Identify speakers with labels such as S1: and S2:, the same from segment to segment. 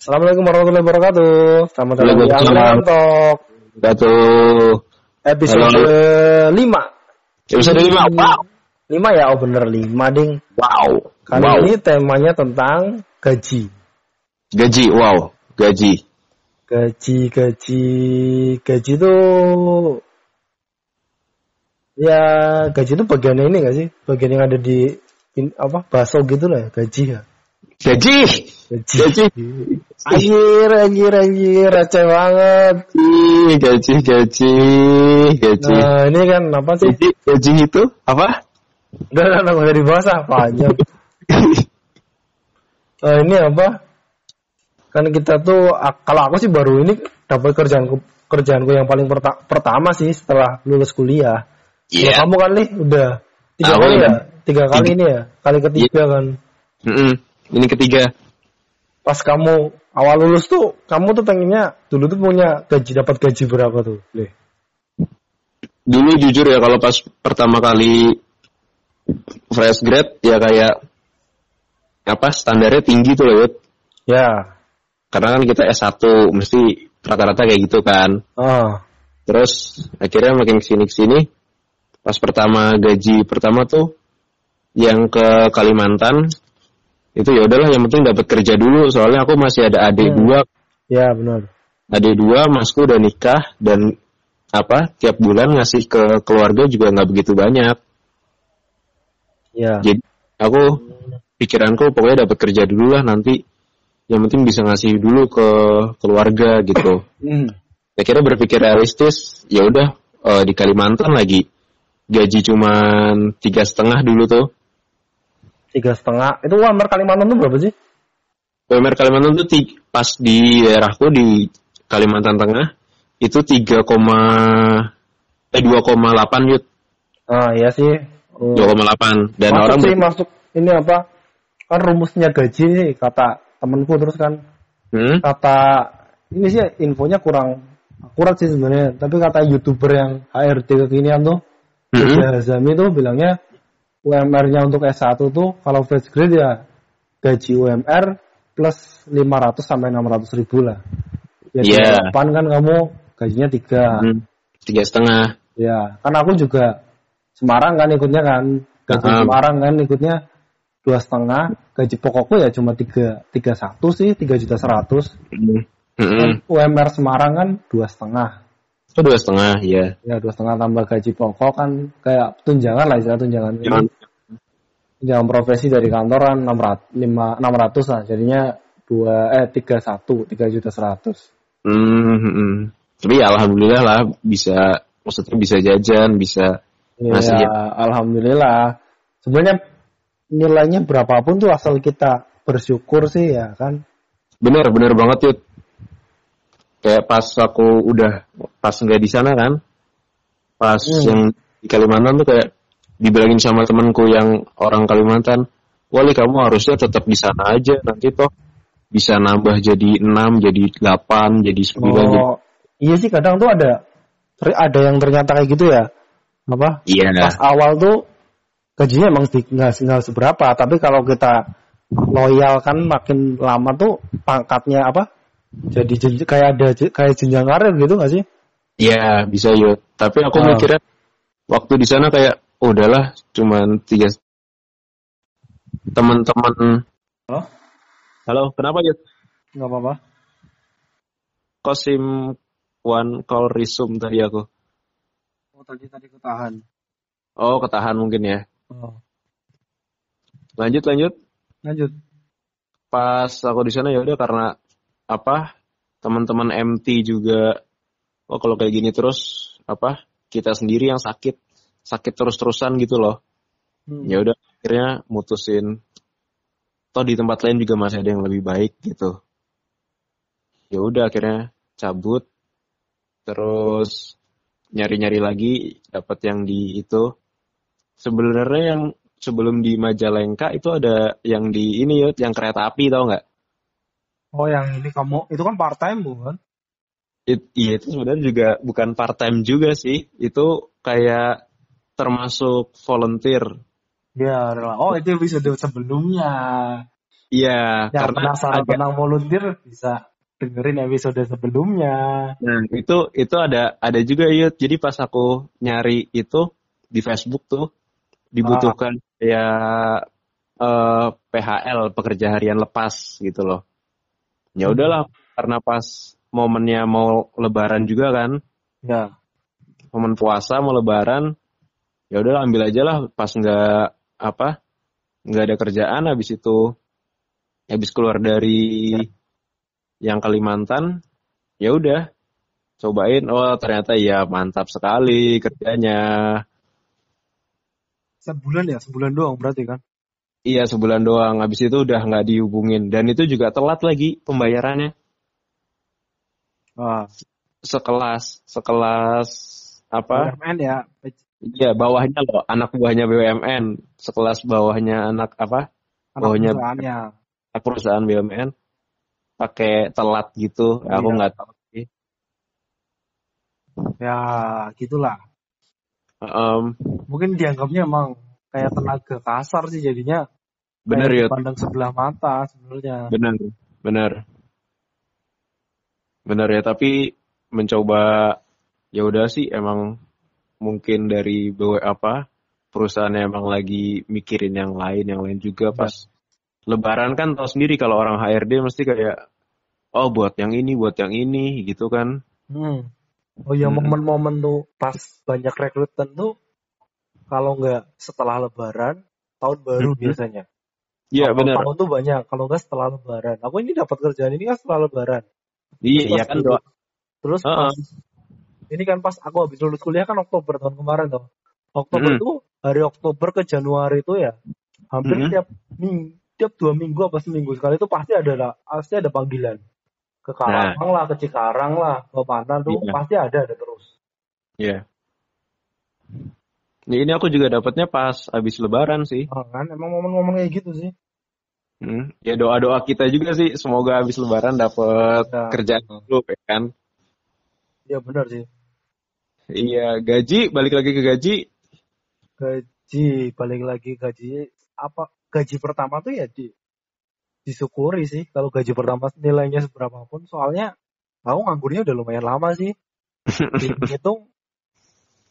S1: Assalamualaikum warahmatullahi wabarakatuh. Selamat datang di. Angkringan Talk episode 5.
S2: episode lima. Wow.
S1: 5 ya, oh bener 5 ding.
S2: Wow.
S1: Kali
S2: wow.
S1: ini temanya tentang gaji.
S2: Gaji. Wow. Gaji.
S1: Gaji, gaji, gaji tuh ya gaji itu bagian ini gak sih? Bagian yang ada di in- apa bakso gitu lah ya, gaji ya.
S2: Gaji.
S1: Gaji.
S2: Gaji.
S1: Anjir, anjir, anjir, receh banget.
S2: Gaji. Gaji. Gaji. Gaji.
S1: Nah, ini kan apa sih?
S2: Gaji. Gaji itu apa?
S1: Udah, udah, udah, usah dibahas ah, panjang. Nah, ini apa? Kan kita tuh, ah, kalau aku sih baru ini dapat kerjaanku kerjaanku yang paling perta- pertama sih setelah lulus kuliah.
S2: Iya.
S1: kamu kan nih udah tiga kali
S2: udah.
S1: ya, tiga kali
S2: Tiga.
S1: ini ya, kali ketiga kan.
S2: Mm-mm. Ini ketiga.
S1: Pas kamu awal lulus tuh, kamu tuh pengennya dulu tuh punya gaji dapat gaji berapa tuh? Le?
S2: Dulu jujur ya kalau pas pertama kali fresh grade ya kayak apa standarnya tinggi tuh loh.
S1: Ya,
S2: Karena kan kita S1 mesti rata-rata kayak gitu kan.
S1: ah,
S2: Terus akhirnya makin ke sini ke sini pas pertama gaji pertama tuh yang ke Kalimantan itu ya udahlah yang penting dapat kerja dulu. Soalnya aku masih ada adik
S1: Hmm.
S2: dua.
S1: Ya benar.
S2: adik dua masku udah nikah dan apa tiap bulan ngasih ke keluarga juga nggak begitu banyak.
S1: Ya,
S2: jadi aku pikiranku pokoknya dapat kerja dulu lah nanti. Yang penting bisa ngasih dulu ke keluarga gitu.
S1: Hmm.
S2: akhirnya berpikir realistis ya udah eh, di Kalimantan lagi. Gaji cuman tiga setengah dulu tuh
S1: tiga setengah. Itu UMR Kalimantan tuh berapa sih?
S2: UMR Kalimantan tuh pas di daerahku di Kalimantan Tengah itu 3, eh 2,8 yut
S1: Ah, iya sih. Hmm.
S2: 2,8 dan
S1: masuk
S2: orang
S1: sih masuk ini apa kan rumusnya gaji nih kata temenku terus kan
S2: Hmm?
S1: kata ini sih infonya kurang akurat sih sebenarnya tapi kata youtuber yang HRD kekinian tuh
S2: Hmm?
S1: Reza Hazami tuh bilangnya UMR-nya untuk S1 tuh kalau fresh grade ya gaji UMR plus 500 sampai 600 ribu lah ya
S2: Iya.
S1: depan kan kamu gajinya tiga
S2: Hmm. tiga setengah
S1: Ya, kan aku juga Semarang kan ikutnya kan, gaji
S2: Paham.
S1: Semarang kan ikutnya dua setengah, gaji pokokku ya cuma tiga tiga satu sih, tiga juta seratus.
S2: Hmm. Hmm.
S1: UMR Semarang kan dua setengah,
S2: itu dua setengah ya
S1: ya dua setengah tambah gaji pokok kan kayak tunjangan lah istilah tunjangan.
S2: Jangan-
S1: Tunjangan profesi dari kantor kan enam ratus lima enam ratus lah, jadinya dua eh tiga satu tiga juta seratus.
S2: Hmm, hmm, hmm. tapi ya alhamdulillah lah bisa maksudnya bisa jajan bisa
S1: Ya,
S2: Masih ya.
S1: alhamdulillah. Sebenarnya nilainya berapapun tuh asal kita bersyukur sih ya kan.
S2: Bener, bener banget Yud. Kayak pas aku udah pas nggak di sana kan, pas
S1: Hmm.
S2: yang di Kalimantan tuh kayak dibilangin sama temanku yang orang Kalimantan, Wali kamu harusnya tetap di sana aja nanti toh bisa nambah jadi 6, jadi 8, jadi 9. jadi...
S1: Oh, iya sih kadang tuh ada ada yang ternyata kayak gitu ya. Apa?
S2: Iya.
S1: Pas awal tuh gajinya emang nggak seberapa, tapi kalau kita loyal kan makin lama tuh pangkatnya apa? Jadi jen- kayak ada kayak jenjang karir gitu nggak sih?
S2: Iya, bisa Yud. Tapi aku
S1: Oh.
S2: mikirnya waktu di sana kayak oh, udahlah cuman tiga teman-teman.
S1: Halo?
S2: Halo, kenapa Yud?
S1: Nggak apa-apa.
S2: Kosim one call resume tadi aku.
S1: Oh tadi tadi ketahan.
S2: Oh, ketahan mungkin ya.
S1: Oh,
S2: Lanjut lanjut.
S1: lanjut.
S2: Pas aku di sana ya udah karena apa? Teman-teman MT juga oh kalau kayak gini terus apa? Kita sendiri yang sakit, sakit terus-terusan gitu loh.
S1: Hmm.
S2: Ya udah akhirnya mutusin toh di tempat lain juga masih ada yang lebih baik gitu. Ya udah akhirnya cabut terus nyari-nyari lagi dapat yang di itu sebenarnya yang sebelum di Majalengka itu ada yang di ini ya yang kereta api tau nggak
S1: Oh yang ini kamu itu kan part time bukan?
S2: It- iya itu sebenarnya juga bukan part time juga sih itu kayak termasuk volunteer
S1: Ya, rela. Oh, itu episode sebelumnya.
S2: Iya,
S1: Yang
S2: karena
S1: penasaran
S2: agak-
S1: tentang volunteer bisa dengerin episode sebelumnya.
S2: Nah, itu itu ada ada juga Yud. Jadi pas aku nyari itu di Facebook tuh dibutuhkan ya eh, PHL pekerja harian lepas gitu loh. Ya
S1: Hmm.
S2: udahlah karena pas momennya mau lebaran juga kan,
S1: Ya.
S2: momen puasa mau lebaran, ya udahlah ambil aja lah pas nggak apa nggak ada kerjaan habis itu habis keluar dari yang Kalimantan ya udah cobain oh ternyata ya mantap sekali kerjanya
S1: Sebulan ya, sebulan doang berarti kan?
S2: Iya sebulan doang. Habis itu udah nggak dihubungin. Dan itu juga telat lagi pembayarannya.
S1: Wah,
S2: sekelas sekelas apa?
S1: BUMN ya.
S2: iya bawahnya loh. Anak buahnya BUMN sekelas bawahnya anak apa?
S1: Anak
S2: Bawahnya-
S1: perusahaannya.
S2: anak perusahaan BUMN pakai telat gitu. Aku
S1: Iya.
S2: nggak tahu sih.
S1: Ya, gitulah.
S2: Em,
S1: Mungkin dianggapnya emang kayak tenaga kasar sih jadinya.
S2: bener ya
S1: Dipandang sebelah mata sebenarnya.
S2: bener bener bener ya tapi mencoba ya udah sih emang mungkin dari BW apa perusahaan emang lagi mikirin yang lain yang lain juga pas lebaran kan tau sendiri kalau orang HRD mesti kayak oh buat yang ini buat yang ini gitu kan
S1: Hmm. Oh ya
S2: Hmm.
S1: momen-momen tuh pas banyak rekrutan tuh kalau nggak setelah lebaran tahun baru
S2: Mhm.
S1: biasanya.
S2: iya
S1: Awal
S2: bener
S1: Tahun tuh banyak kalau nggak setelah lebaran. Aku ini dapat kerjaan ini kan setelah lebaran.
S2: iya iya kan doa
S1: Terus
S2: Heeh.
S1: pas ini kan pas aku habis lulus kuliah kan Oktober tahun kemarin tuh. Oktober
S2: Mhm.
S1: tuh hari Oktober ke Januari itu ya hampir
S2: Mhm.
S1: tiap minggu tiap dua minggu apa seminggu sekali itu pasti ada lah pasti ada panggilan ke Karawang lah ke Cikarang lah ke mana tuh
S2: Nah. Iya.
S1: pasti ada ada terus.
S2: iya Nah, ini aku juga dapatnya pas habis lebaran sih
S1: Oh, kan emang momen-momen kayak gitu sih.
S2: Hmm, ya doa-doa kita juga sih semoga habis lebaran dapat
S1: Ya.
S2: kerjaan dulu ya kan.
S1: Ya benar sih.
S2: Iya, gaji balik lagi ke gaji.
S1: Gaji balik lagi gaji apa gaji pertama tuh ya di disyukuri sih kalau gaji pertama nilainya seberapa pun soalnya aku nganggurnya udah lumayan lama sih. Dihitung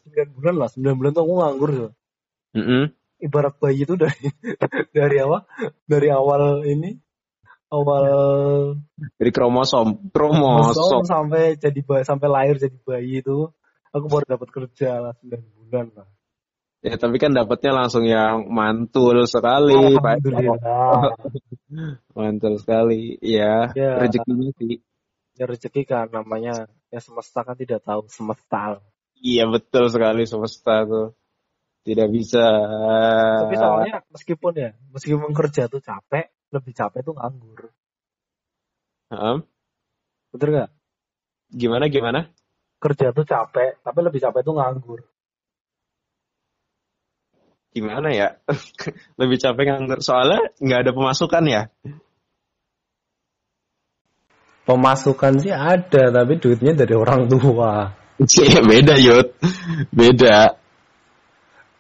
S1: 9 bulan lah, 9 bulan tuh aku nganggur tuh.
S2: Mm-mm.
S1: Ibarat bayi itu dari dari awal dari awal ini awal
S2: Dari kromosom,
S1: kromosom sampai jadi bayi, sampai lahir jadi bayi itu aku baru dapat kerja lah 9 bulan lah.
S2: Ya tapi kan dapatnya langsung yang mantul sekali, Pak. Mantul sekali. Ya,
S1: Ya.
S2: rezekinya sih.
S1: ya rezeki kan namanya ya semesta kan tidak tahu semesta
S2: Iya betul sekali semesta tuh. Tidak bisa.
S1: tapi soalnya meskipun ya meskipun kerja tuh capek lebih capek tuh nganggur
S2: Hah?
S1: bener gak
S2: Gimana gimana?
S1: kerja tuh capek tapi lebih capek tuh nganggur
S2: Gimana ya? Lebih capek nganggur soalnya nggak ada pemasukan ya.
S1: pemasukan sih ada tapi duitnya dari orang tua
S2: Iya beda Yud. Beda.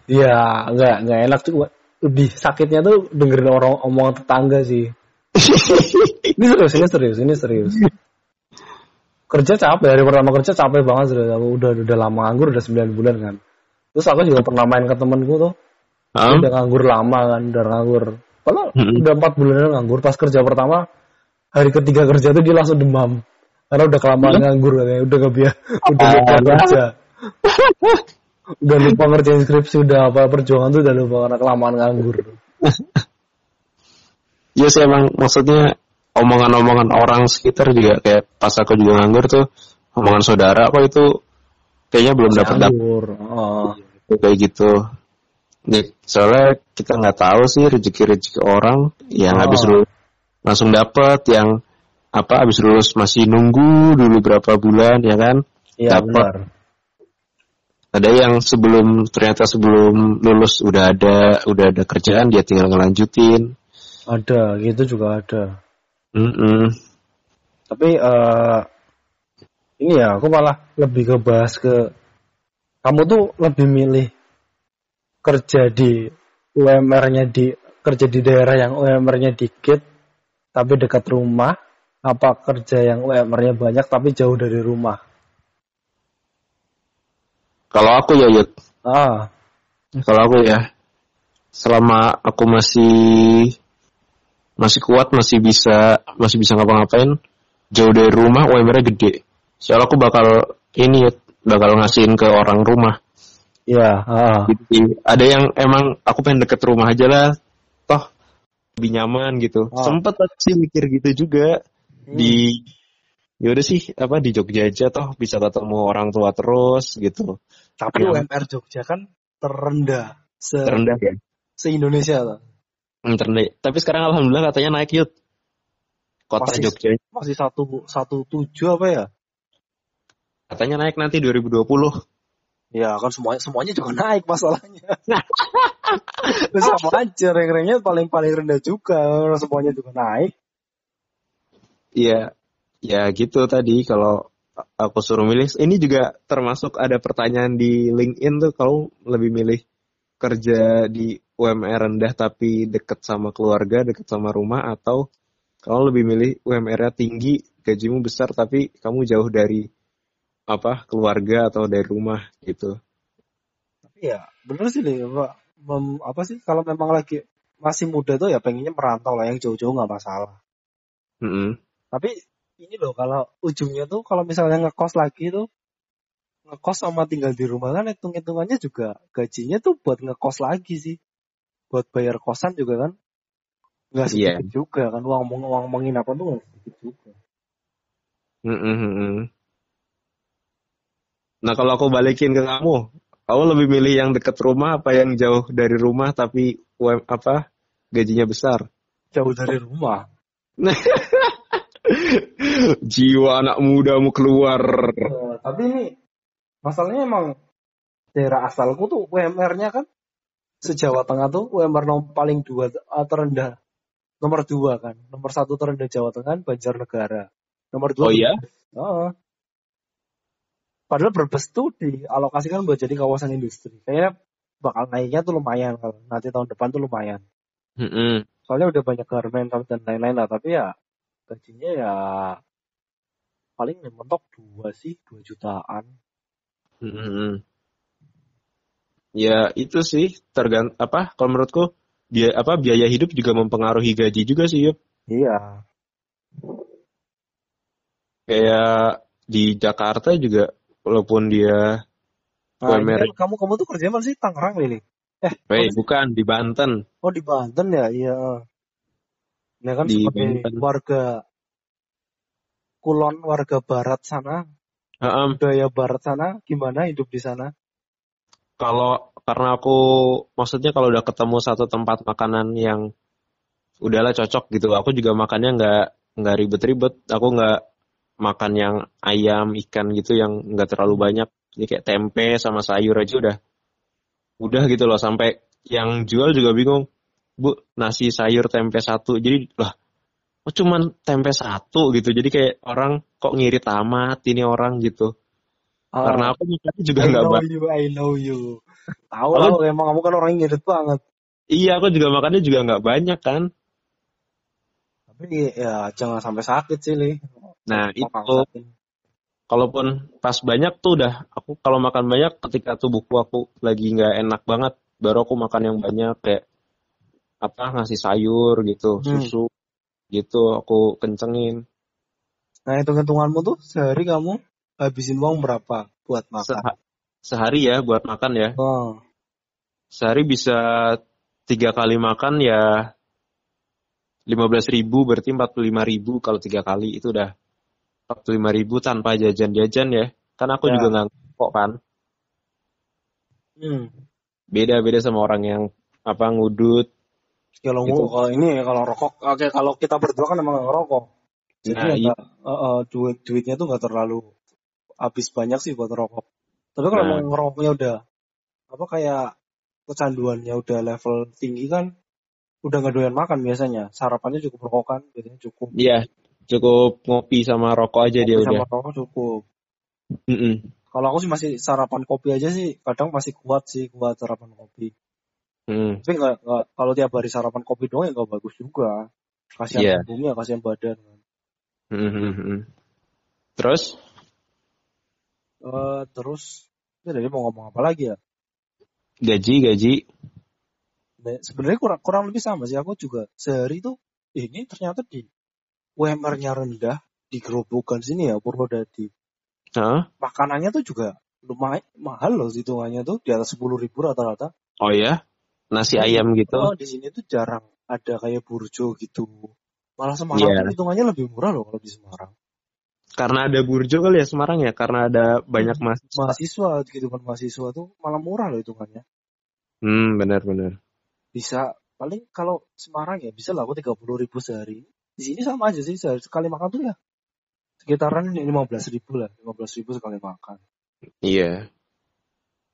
S1: ya nggak nggak enak juga lebih sakitnya tuh dengerin orang omongan tetangga sih ini serius ini serius ini serius kerja capek dari pertama kerja capek banget sudah aku udah udah lama nganggur udah 9 bulan kan terus aku juga pernah main ke temenku tuh? Dia udah nganggur lama kan, udah nganggur. Padahal
S2: Mm-mm.
S1: udah empat bulan nganggur. Pas kerja pertama, hari ketiga kerja tuh dia langsung demam. Karena udah kelamaan nganggur katanya, udah gak biar, udah lupa
S2: Parah.
S1: kerja. udah lupa ngerjain skripsi, udah apa perjuangan tuh udah lupa karena kelamaan nganggur.
S2: Iya sih emang maksudnya omongan-omongan orang sekitar juga kayak pas aku juga nganggur tuh omongan saudara kok itu kayaknya belum dapat
S1: Nganggur. Oh.
S2: kayak gitu. Nih, soalnya kita nggak tahu sih rezeki-rezeki orang yang
S1: Oh.
S2: habis lulus langsung dapat yang apa habis lulus masih nunggu dulu berapa bulan ya kan
S1: Iya benar.
S2: ada yang sebelum ternyata sebelum lulus udah ada udah ada kerjaan dia tinggal ngelanjutin
S1: Ada, gitu juga ada.
S2: Mm-mm.
S1: Tapi eh ini ya, aku malah lebih ke bahas ke kamu tuh lebih milih kerja di UMR-nya di kerja di daerah yang UMR-nya dikit tapi dekat rumah, apa kerja yang UMR-nya banyak tapi jauh dari rumah?
S2: Kalau aku ya Yud,
S1: Ah,
S2: kalau aku ya, selama aku masih masih kuat, masih bisa masih bisa ngapa-ngapain, jauh dari rumah UMR-nya gede. Soalnya aku bakal ini Yud, bakal ngasihin ke orang rumah.
S1: ya, ah.
S2: Sih. Ada yang emang aku pengen deket rumah aja lah, toh lebih nyaman gitu.
S1: Oh.
S2: Sempet sih mikir gitu juga
S1: Hmm.
S2: di yaudah sih apa di Jogja aja toh bisa ketemu orang tua terus gitu.
S1: Tapi
S2: Iya.
S1: UMR Jogja kan terendah se,
S2: Terendah ya.
S1: se Indonesia tuh.
S2: Hmm, terendah. Tapi sekarang alhamdulillah katanya naik yud. Kota
S1: Masih-
S2: Jogja
S1: Masih satu satu tujuh apa ya?
S2: katanya naik nanti 2020.
S1: Ya kan semuanya semuanya juga naik masalahnya. Terus sama aja rank-ranknya paling paling rendah juga. Semuanya juga naik.
S2: Iya, ya gitu tadi kalau aku suruh milih. Ini juga termasuk ada pertanyaan di LinkedIn tuh kalau lebih milih kerja di UMR rendah tapi deket sama keluarga, deket sama rumah atau kalau lebih milih UMR-nya tinggi, gajimu besar tapi kamu jauh dari apa keluarga atau dari rumah gitu.
S1: Tapi ya bener sih nih Pak. Mem- apa sih kalau memang lagi masih muda tuh ya pengennya merantau lah yang jauh-jauh nggak masalah.
S2: Mm-mm.
S1: Tapi ini loh kalau ujungnya tuh kalau misalnya ngekos lagi tuh ngekos sama tinggal di rumah kan hitung-hitungannya juga gajinya tuh buat ngekos lagi sih. Buat bayar kosan juga kan nggak
S2: Iya.
S1: sedikit juga kan uang uang penginapan tuh nggak sedikit juga.
S2: Mm-mm, mm-mm. Nah kalau aku balikin ke kamu, kamu lebih milih yang deket rumah apa yang jauh dari rumah tapi UM, apa gajinya besar?
S1: Jauh dari rumah.
S2: Jiwa anak muda mau keluar.
S1: Eh, tapi ini masalahnya emang daerah asalku tuh UMR-nya kan sejawa Tengah tuh UMR nom- paling dua eh, terendah nomor dua kan nomor satu terendah Jawa Tengah kan Banjarnegara nomor dua
S2: Oh iya?
S1: Heeh. Padahal Brebes tuh dialokasikan buat jadi kawasan industri. Kayaknya bakal naiknya tuh lumayan kalau nanti tahun depan tuh lumayan.
S2: Mm-mm.
S1: Soalnya udah banyak garmen dan lain-lain lah. Tapi ya gajinya ya paling mentok dua sih, dua jutaan.
S2: Mm-mm. Ya itu sih tergant apa kalau menurutku dia apa biaya hidup juga mempengaruhi gaji juga sih Yup.
S1: Iya.
S2: Kayak di Jakarta juga walaupun dia
S1: Nah, ini kamu kamu tuh kerjanya mana sih Tangerang ini? Eh,
S2: Weh, bukan di Banten.
S1: oh di Banten ya, iya. Ya kan
S2: Di
S1: sebagai
S2: Banten.
S1: warga Kulon, warga Barat sana,
S2: Heeh,
S1: budaya Barat sana, gimana hidup di sana?
S2: kalau karena aku maksudnya kalau udah ketemu satu tempat makanan yang udahlah cocok gitu aku juga makannya nggak nggak ribet-ribet. Aku nggak makan yang ayam ikan gitu yang nggak terlalu banyak. Jadi kayak tempe sama sayur aja udah udah gitu loh. Sampai yang jual juga bingung bu nasi sayur tempe satu. Jadi lah oh cuman tempe satu gitu jadi kayak orang kok ngirit amat ini orang gitu
S1: Ah,
S2: karena aku makannya juga
S1: I
S2: nggak
S1: know
S2: banyak
S1: you, I know you. Tahu lah, emang kamu kan orang ngirit banget.
S2: Iya, aku juga makannya juga nggak banyak kan.
S1: Tapi ya jangan sampai sakit sih, Li.
S2: Nah,
S1: Mau
S2: itu kalaupun pas banyak tuh udah aku kalau makan banyak ketika tubuhku aku lagi nggak enak banget, baru aku makan yang banyak kayak apa ngasih sayur gitu,
S1: Hmm.
S2: susu gitu aku kencengin.
S1: Nah, hitung-hitunganmu tuh sehari kamu habisin uang berapa buat makan?
S2: Seha- sehari ya buat makan ya.
S1: Oh,
S2: Sehari bisa tiga kali makan ya 15.000 ribu berarti 45.000 ribu kalau tiga kali itu udah 45.000 ribu tanpa jajan-jajan ya. Kan aku
S1: Ya.
S2: juga nggak kok kan.
S1: hmm.
S2: beda-beda sama orang yang apa ngudut.
S1: Kalau
S2: Gitu.
S1: kalau ini kalau rokok, oke kalau kita berdua kan emang nggak ngerokok. Jadi
S2: Nah,
S1: ya nggak- eh, eh, duit duitnya tuh nggak terlalu habis banyak sih buat rokok. Tapi kalau
S2: Nah.
S1: mau ngerokoknya udah apa kayak kecanduannya udah level tinggi kan, udah nggak doyan makan biasanya. Sarapannya cukup rokok kan, biasanya cukup.
S2: Iya, cukup ngopi sama rokok aja dia
S1: Kopi
S2: udah.
S1: sama rokok cukup.
S2: Mm-mm.
S1: Kalau aku sih masih sarapan kopi aja sih, kadang masih kuat sih kuat sarapan kopi.
S2: Mm.
S1: Tapi nggak nggak- kalau tiap hari sarapan kopi doang ya nggak bagus juga. Kasihan
S2: Iya.
S1: tubuhnya, kasihan badan.
S2: Hmm, hmm, hmm. Terus?
S1: Eh, terus, ya dari mau ngomong apa lagi ya?
S2: Gaji, gaji.
S1: Nah, Sebenarnya kurang kurang lebih sama sih. Aku juga sehari tuh ini ternyata di UMR-nya rendah di gerobokan sini ya Purwodadi.
S2: Hah?
S1: Makanannya tuh juga lumayan mahal loh hitungannya tuh di atas sepuluh ribu rata-rata.
S2: Oh ya? Nasi ayam gitu?
S1: Oh, di sini tuh jarang ada kayak burjo gitu. Malah Semarang tuh hitungannya lebih murah loh kalau di Semarang.
S2: Karena ada burjo kali ya Semarang ya? Karena ada banyak mahasiswa.
S1: Mahasiswa gitu kan mahasiswa tuh malah murah loh hitungannya.
S2: Hmm, benar-benar.
S1: Bisa paling kalau Semarang ya bisa lah aku tiga puluh ribu sehari. Di sini sama aja sih sehari sekali makan tuh ya sekitaran lima belas ribu lah, lima belas ribu sekali makan.
S2: Iya.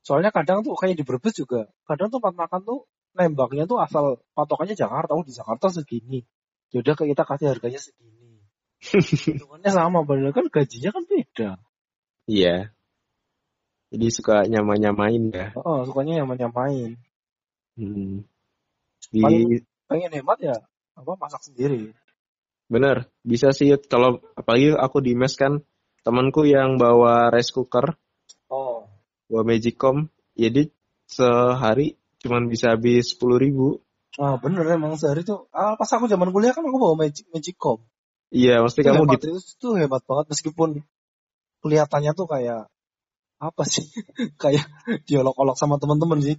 S1: Soalnya kadang tuh kayak di Brebes juga, kadang tempat makan tuh nembaknya tuh asal patokannya Jakarta, oh di Jakarta segini. Yaudah kita kasih harganya segini. Hitungannya sama, padahal kan gajinya kan beda.
S2: Iya. Jadi suka nyama-nyamain ya.
S1: Oh, sukanya yang nyamain.
S2: Hmm. Di
S1: Paling- Pengen hemat ya, apa masak sendiri.
S2: bener bisa sih kalau apalagi aku di mes kan temanku yang bawa rice cooker, Bawa Magicom, jadi sehari cuman bisa habis sepuluh ribu.
S1: ah bener emang sehari tuh. Ah, pas aku zaman kuliah kan aku bawa Magic Magicom.
S2: Iya,
S1: Itu
S2: kamu
S1: hemat,
S2: gitu.
S1: itu, itu hebat banget meskipun kelihatannya tuh kayak apa sih? kayak dialog-olog sama teman-teman sih.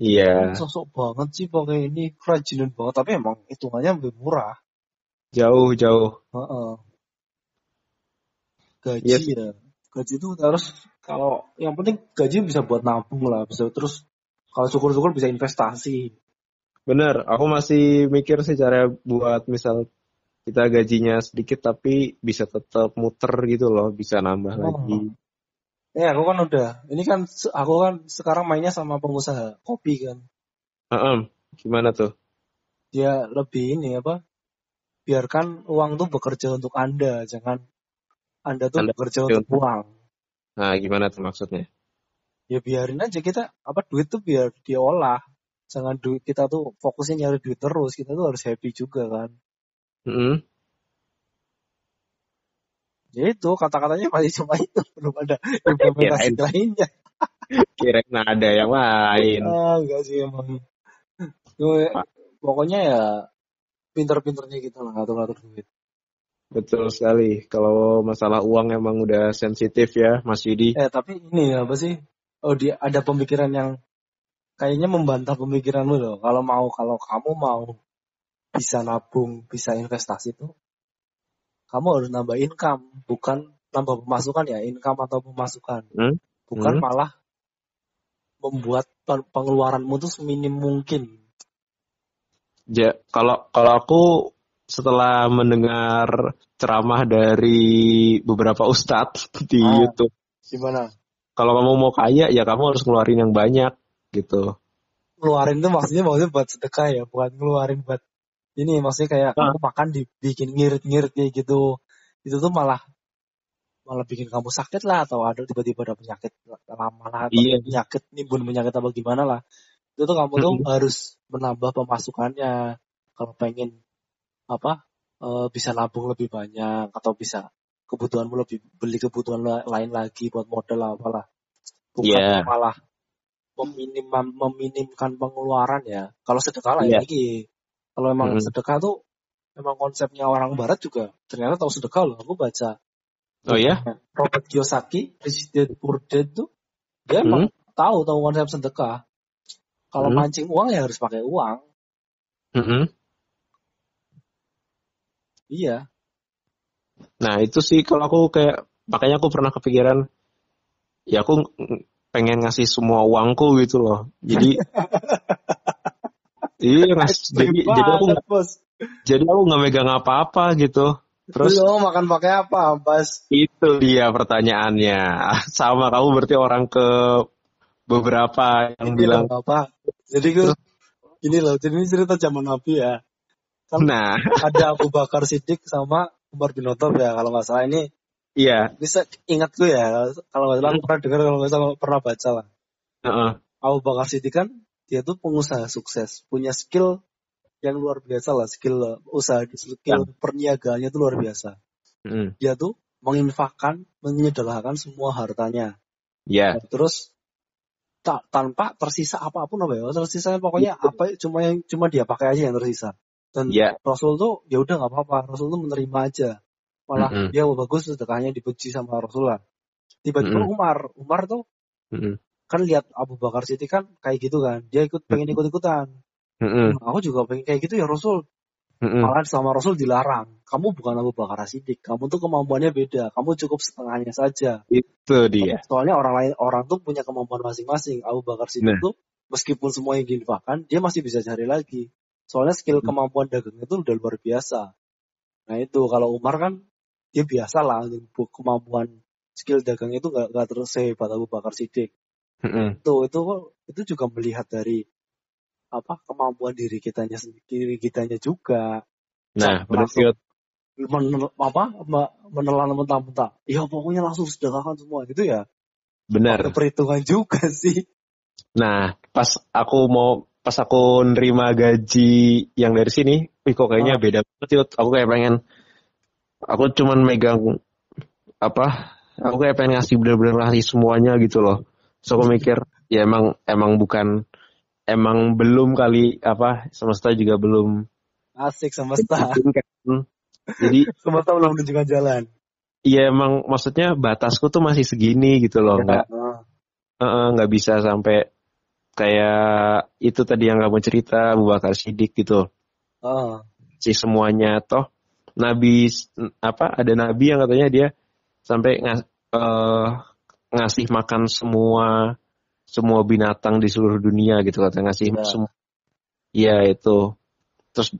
S2: Iya,
S1: Sosok banget sih pakai ini kerajinan banget tapi emang hitungannya lebih murah.
S2: jauh-jauh.
S1: Heeh. Gaji
S2: Yes.
S1: ya. Gaji itu harus kalau yang penting gaji bisa buat nabung lah, bisa terus kalau syukur-syukur bisa investasi.
S2: Bener, aku masih mikir sih cara buat misal kita gajinya sedikit tapi bisa tetap muter gitu loh, bisa nambah
S1: Oh.
S2: lagi.
S1: Ya aku kan udah, ini kan aku kan sekarang mainnya sama pengusaha kopi kan.
S2: Heeh, Gimana tuh?
S1: Dia lebih ini apa? Biarkan uang tuh bekerja untuk anda, jangan anda tuh
S2: Anda
S1: bekerja
S2: bekerja
S1: untuk uang.
S2: Nah, gimana tuh maksudnya?
S1: Ya biarin aja kita apa duit tuh biar diolah. Jangan duit kita tuh fokusnya nyari duit terus, kita tuh harus happy juga kan.
S2: Mm-mm.
S1: Ya itu kata-katanya masih cuma itu, belum ada implementasi
S2: Kirain.
S1: lainnya.
S2: Kirain ada yang lain.
S1: Ah, enggak sih emang.
S2: Pak.
S1: pokoknya ya pinter-pinternya kita lah ngatur-ngatur duit.
S2: Betul sekali. Kalau masalah uang emang udah sensitif ya, Mas Yudi.
S1: Eh tapi ini apa sih? Oh dia ada pemikiran yang kayaknya membantah pemikiranmu loh. Kalau mau kalau kamu mau bisa nabung, bisa investasi tuh, kamu harus nambah income, bukan nambah pemasukan ya, income atau pemasukan.
S2: Hmm?
S1: Bukan
S2: Hmm.
S1: malah membuat pen- pengeluaranmu tuh seminim mungkin.
S2: Ja, kalau kalau aku setelah mendengar ceramah dari beberapa ustadz di
S1: Ah.
S2: YouTube,
S1: Gimana?
S2: kalau kamu mau kaya ya kamu harus ngeluarin yang banyak gitu.
S1: Ngeluarin tuh maksudnya maksudnya buat sedekah ya, bukan ngeluarin buat ini maksudnya kayak
S2: Ah.
S1: kamu makan dibikin ngirit-ngirit kayak gitu. Itu tuh malah malah bikin kamu sakit lah atau ada tiba-tiba ada penyakit lama lah atau
S2: Iya.
S1: penyakit nimbun penyakit apa gimana lah. Itu tuh kamu tuh harus menambah pemasukannya kalau pengen apa eh, bisa nabung lebih banyak atau bisa kebutuhanmu lebih beli kebutuhan la- lain lagi buat modal lah apalah. Bukan
S2: Iya.
S1: malah meminim meminimkan pengeluaran ya. Kalau sedekah lah
S2: Iya.
S1: ya lagi. Kalau emang
S2: Mm-mm.
S1: sedekah tuh emang konsepnya orang barat juga ternyata tahu sedekah loh. Aku baca
S2: Oh ya?
S1: Robert Kiyosaki, Rich Dad Poor Dad tuh dia emang tahu tahu konsep sedekah. Kalau
S2: Hmm.
S1: mancing uang ya harus pakai uang.
S2: Mm-mm.
S1: Iya.
S2: Nah itu sih kalau aku kayak makanya aku pernah kepikiran ya aku ng- pengen ngasih semua uangku gitu loh. Jadi iya ngas, jadi jadi aku
S1: bos.
S2: jadi aku nggak megang apa-apa gitu. Terus
S1: Lu makan pakai apa, Bas?
S2: itu dia pertanyaannya. Sama kamu berarti orang ke beberapa yang
S1: Ini
S2: bilang
S1: loh, apa? Jadi gue ini loh, jadi ini cerita zaman Nabi ya. Kan
S2: nah
S1: ada Abu Bakar Siddiq sama Umar bin Khattab ya kalau nggak salah ini
S2: iya
S1: bisa ingat gue ya kalau nggak salah aku pernah dengar kalau nggak salah pernah baca lah
S2: heeh,
S1: Abu Bakar Siddiq kan dia tuh pengusaha sukses punya skill yang luar biasa lah skill usaha skill perniagaannya itu luar biasa.
S2: Mm.
S1: Dia tuh menginfakkan, menyederhanakan semua hartanya.
S2: Ya,
S1: Terus tak tanpa tersisa apa pun apa ya? Tersisa pokoknya apa cuma yang cuma dia pakai aja yang tersisa. Dan
S2: ya,
S1: Rasul tuh ya udah nggak apa-apa. Rasul tuh menerima aja. Malah
S2: Mm-mm.
S1: dia bagus sedekahnya dipuji sama Rasulullah. Tiba-tiba
S2: Mm-mm.
S1: Umar, Umar tuh
S2: Mm-mm.
S1: kan lihat Abu Bakar Siddiq kan kayak gitu kan. Dia ikut pengen ikut-ikutan.
S2: Mm-mm.
S1: Aku juga pengen kayak gitu ya Rasul.
S2: Mm-mm.
S1: Malah sama Rasul dilarang. Kamu bukan Abu Bakar Siddiq. Kamu tuh kemampuannya beda. Kamu cukup setengahnya saja.
S2: itu dia.
S1: Soalnya orang lain orang tuh punya kemampuan masing-masing. Abu Bakar Siddiq
S2: Nah.
S1: tuh meskipun semua yang diinfakkan, dia masih bisa cari lagi. Soalnya skill
S2: Hmm.
S1: kemampuan dagangnya itu udah luar biasa. Nah itu kalau Umar kan dia biasa lah kemampuan skill dagangnya itu gak, gak terus sehebat Abu Bakar Siddiq.
S2: Mm-mm.
S1: Itu itu itu juga melihat dari apa kemampuan diri kitanya sendiri diri kitanya juga
S2: Nah, benar
S1: Langsung.
S2: Yud.
S1: Men- apa me- menelan mentah-mentah ya pokoknya langsung sedekahkan semua gitu ya
S2: Benar.
S1: Perhitungan juga sih
S2: Nah, pas aku mau pas aku nerima gaji yang dari sini, wih kok kayaknya
S1: Ah.
S2: beda banget Yud. Aku kayak pengen aku cuman megang apa? Aku kayak pengen ngasih bener-bener ngasih semuanya gitu loh. So aku mikir, ya emang emang bukan emang belum kali apa semesta juga belum
S1: asik semesta.
S2: Jadi
S1: semesta belum menunjukkan jalan
S2: ya emang maksudnya batasku tuh masih segini gitu loh, nggak eh, nggak bisa sampai kayak itu tadi yang kamu cerita Abu Bakar Siddiq gitu.
S1: ah.
S2: si semuanya toh nabi apa ada nabi yang katanya dia sampai ngas, eh, ngasih makan semua semua binatang di seluruh dunia gitu katanya ngasih
S1: Ya.
S2: semua ya itu terus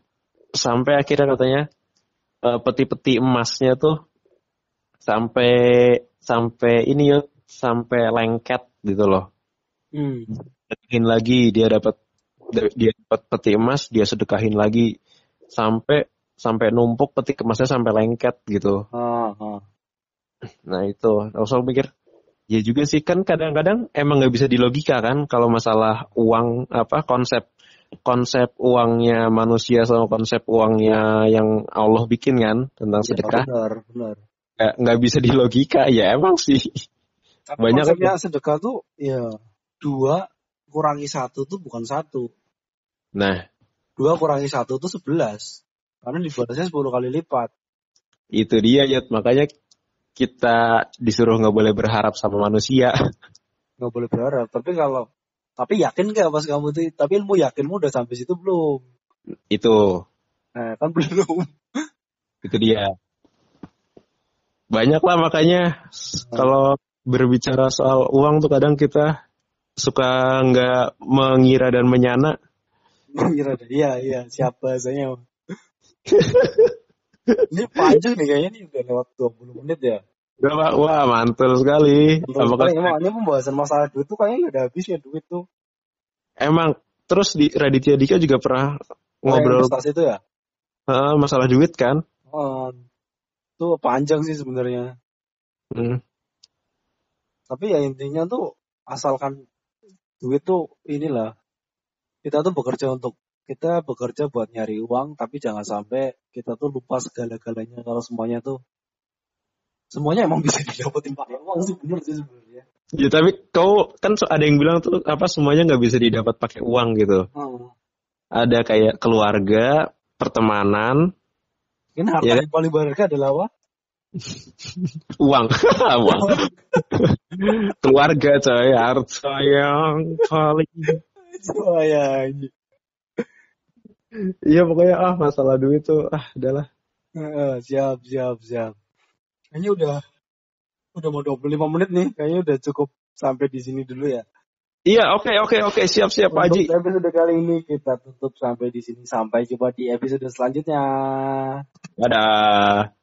S2: sampai akhirnya katanya eh, peti-peti emasnya tuh sampai sampai ini ya sampai lengket gitu loh
S1: Hmm.
S2: Sedekahin lagi dia dapat dia dapat peti emas dia sedekahin lagi. Sampai sampai numpuk peti emasnya sampai lengket gitu.
S1: Ah.
S2: nah itu. Aku selalu mikir. Ya juga sih kan kadang-kadang emang nggak bisa dilogika kan kalau masalah uang apa konsep konsep uangnya manusia sama konsep uangnya yang Allah bikin kan tentang
S1: Ya,
S2: sedekah.
S1: benar benar.
S2: Nggak nggak bisa dilogika. Ya emang sih.
S1: Tapi
S2: Banyak
S1: konsepnya sedekah tuh ya dua kurangi satu tuh bukan satu.
S2: Nah.
S1: Dua kurangi satu tuh sebelas. Karena dibalasnya 10 kali lipat.
S2: Itu dia ya makanya kita disuruh nggak boleh berharap sama manusia.
S1: Nggak boleh berharap. Tapi kalau tapi yakin gak pas kamu tuh? Tapi ilmu yakinmu udah sampai situ belum?
S2: Itu.
S1: Nah kan belum.
S2: Itu dia. Banyak lah makanya. Kalau berbicara soal uang tuh kadang kita suka nggak mengira dan menyana?
S1: Mengira iya iya siap bahasanya ini panjang nih kayaknya nih udah lewat 20 menit ya.
S2: Udah, Pak. wah mantul sekali. Apakah
S1: emang ini pembahasan masalah duit tuh kayaknya nggak ada habisnya duit tuh.
S2: Emang terus di Raditya Dika juga pernah
S1: Oh,
S2: ngobrol
S1: investasi itu ya?
S2: Eh, masalah duit kan?
S1: Oh, tuh panjang sih sebenarnya.
S2: Hmm,
S1: tapi ya intinya tuh asalkan duit tuh inilah kita tuh bekerja untuk kita bekerja buat nyari uang tapi jangan sampai kita tuh lupa segala-galanya. Kalau semuanya tuh semuanya emang bisa didapetin pakai uang sih bener sih sebenarnya.
S2: Ya tapi kau kan ada yang bilang tuh apa semuanya nggak bisa didapat pakai uang gitu.
S1: Hmm.
S2: ada kayak keluarga pertemanan.
S1: Ini harta
S2: Iya.
S1: yang paling berharga adalah apa?
S2: Uang. Uang keluarga coy harta yang paling.
S1: Ini.
S2: iya pokoknya ah masalah duit tuh ah udahlah
S1: Eh, siap siap siap. Kayaknya udah udah mau 25 menit nih. Kayaknya udah cukup sampai di sini dulu ya.
S2: Iya oke oke oke siap siap Pak Haji.
S1: Untuk episode kali ini kita tutup sampai di sini. Sampai jumpa di episode selanjutnya.
S2: dadah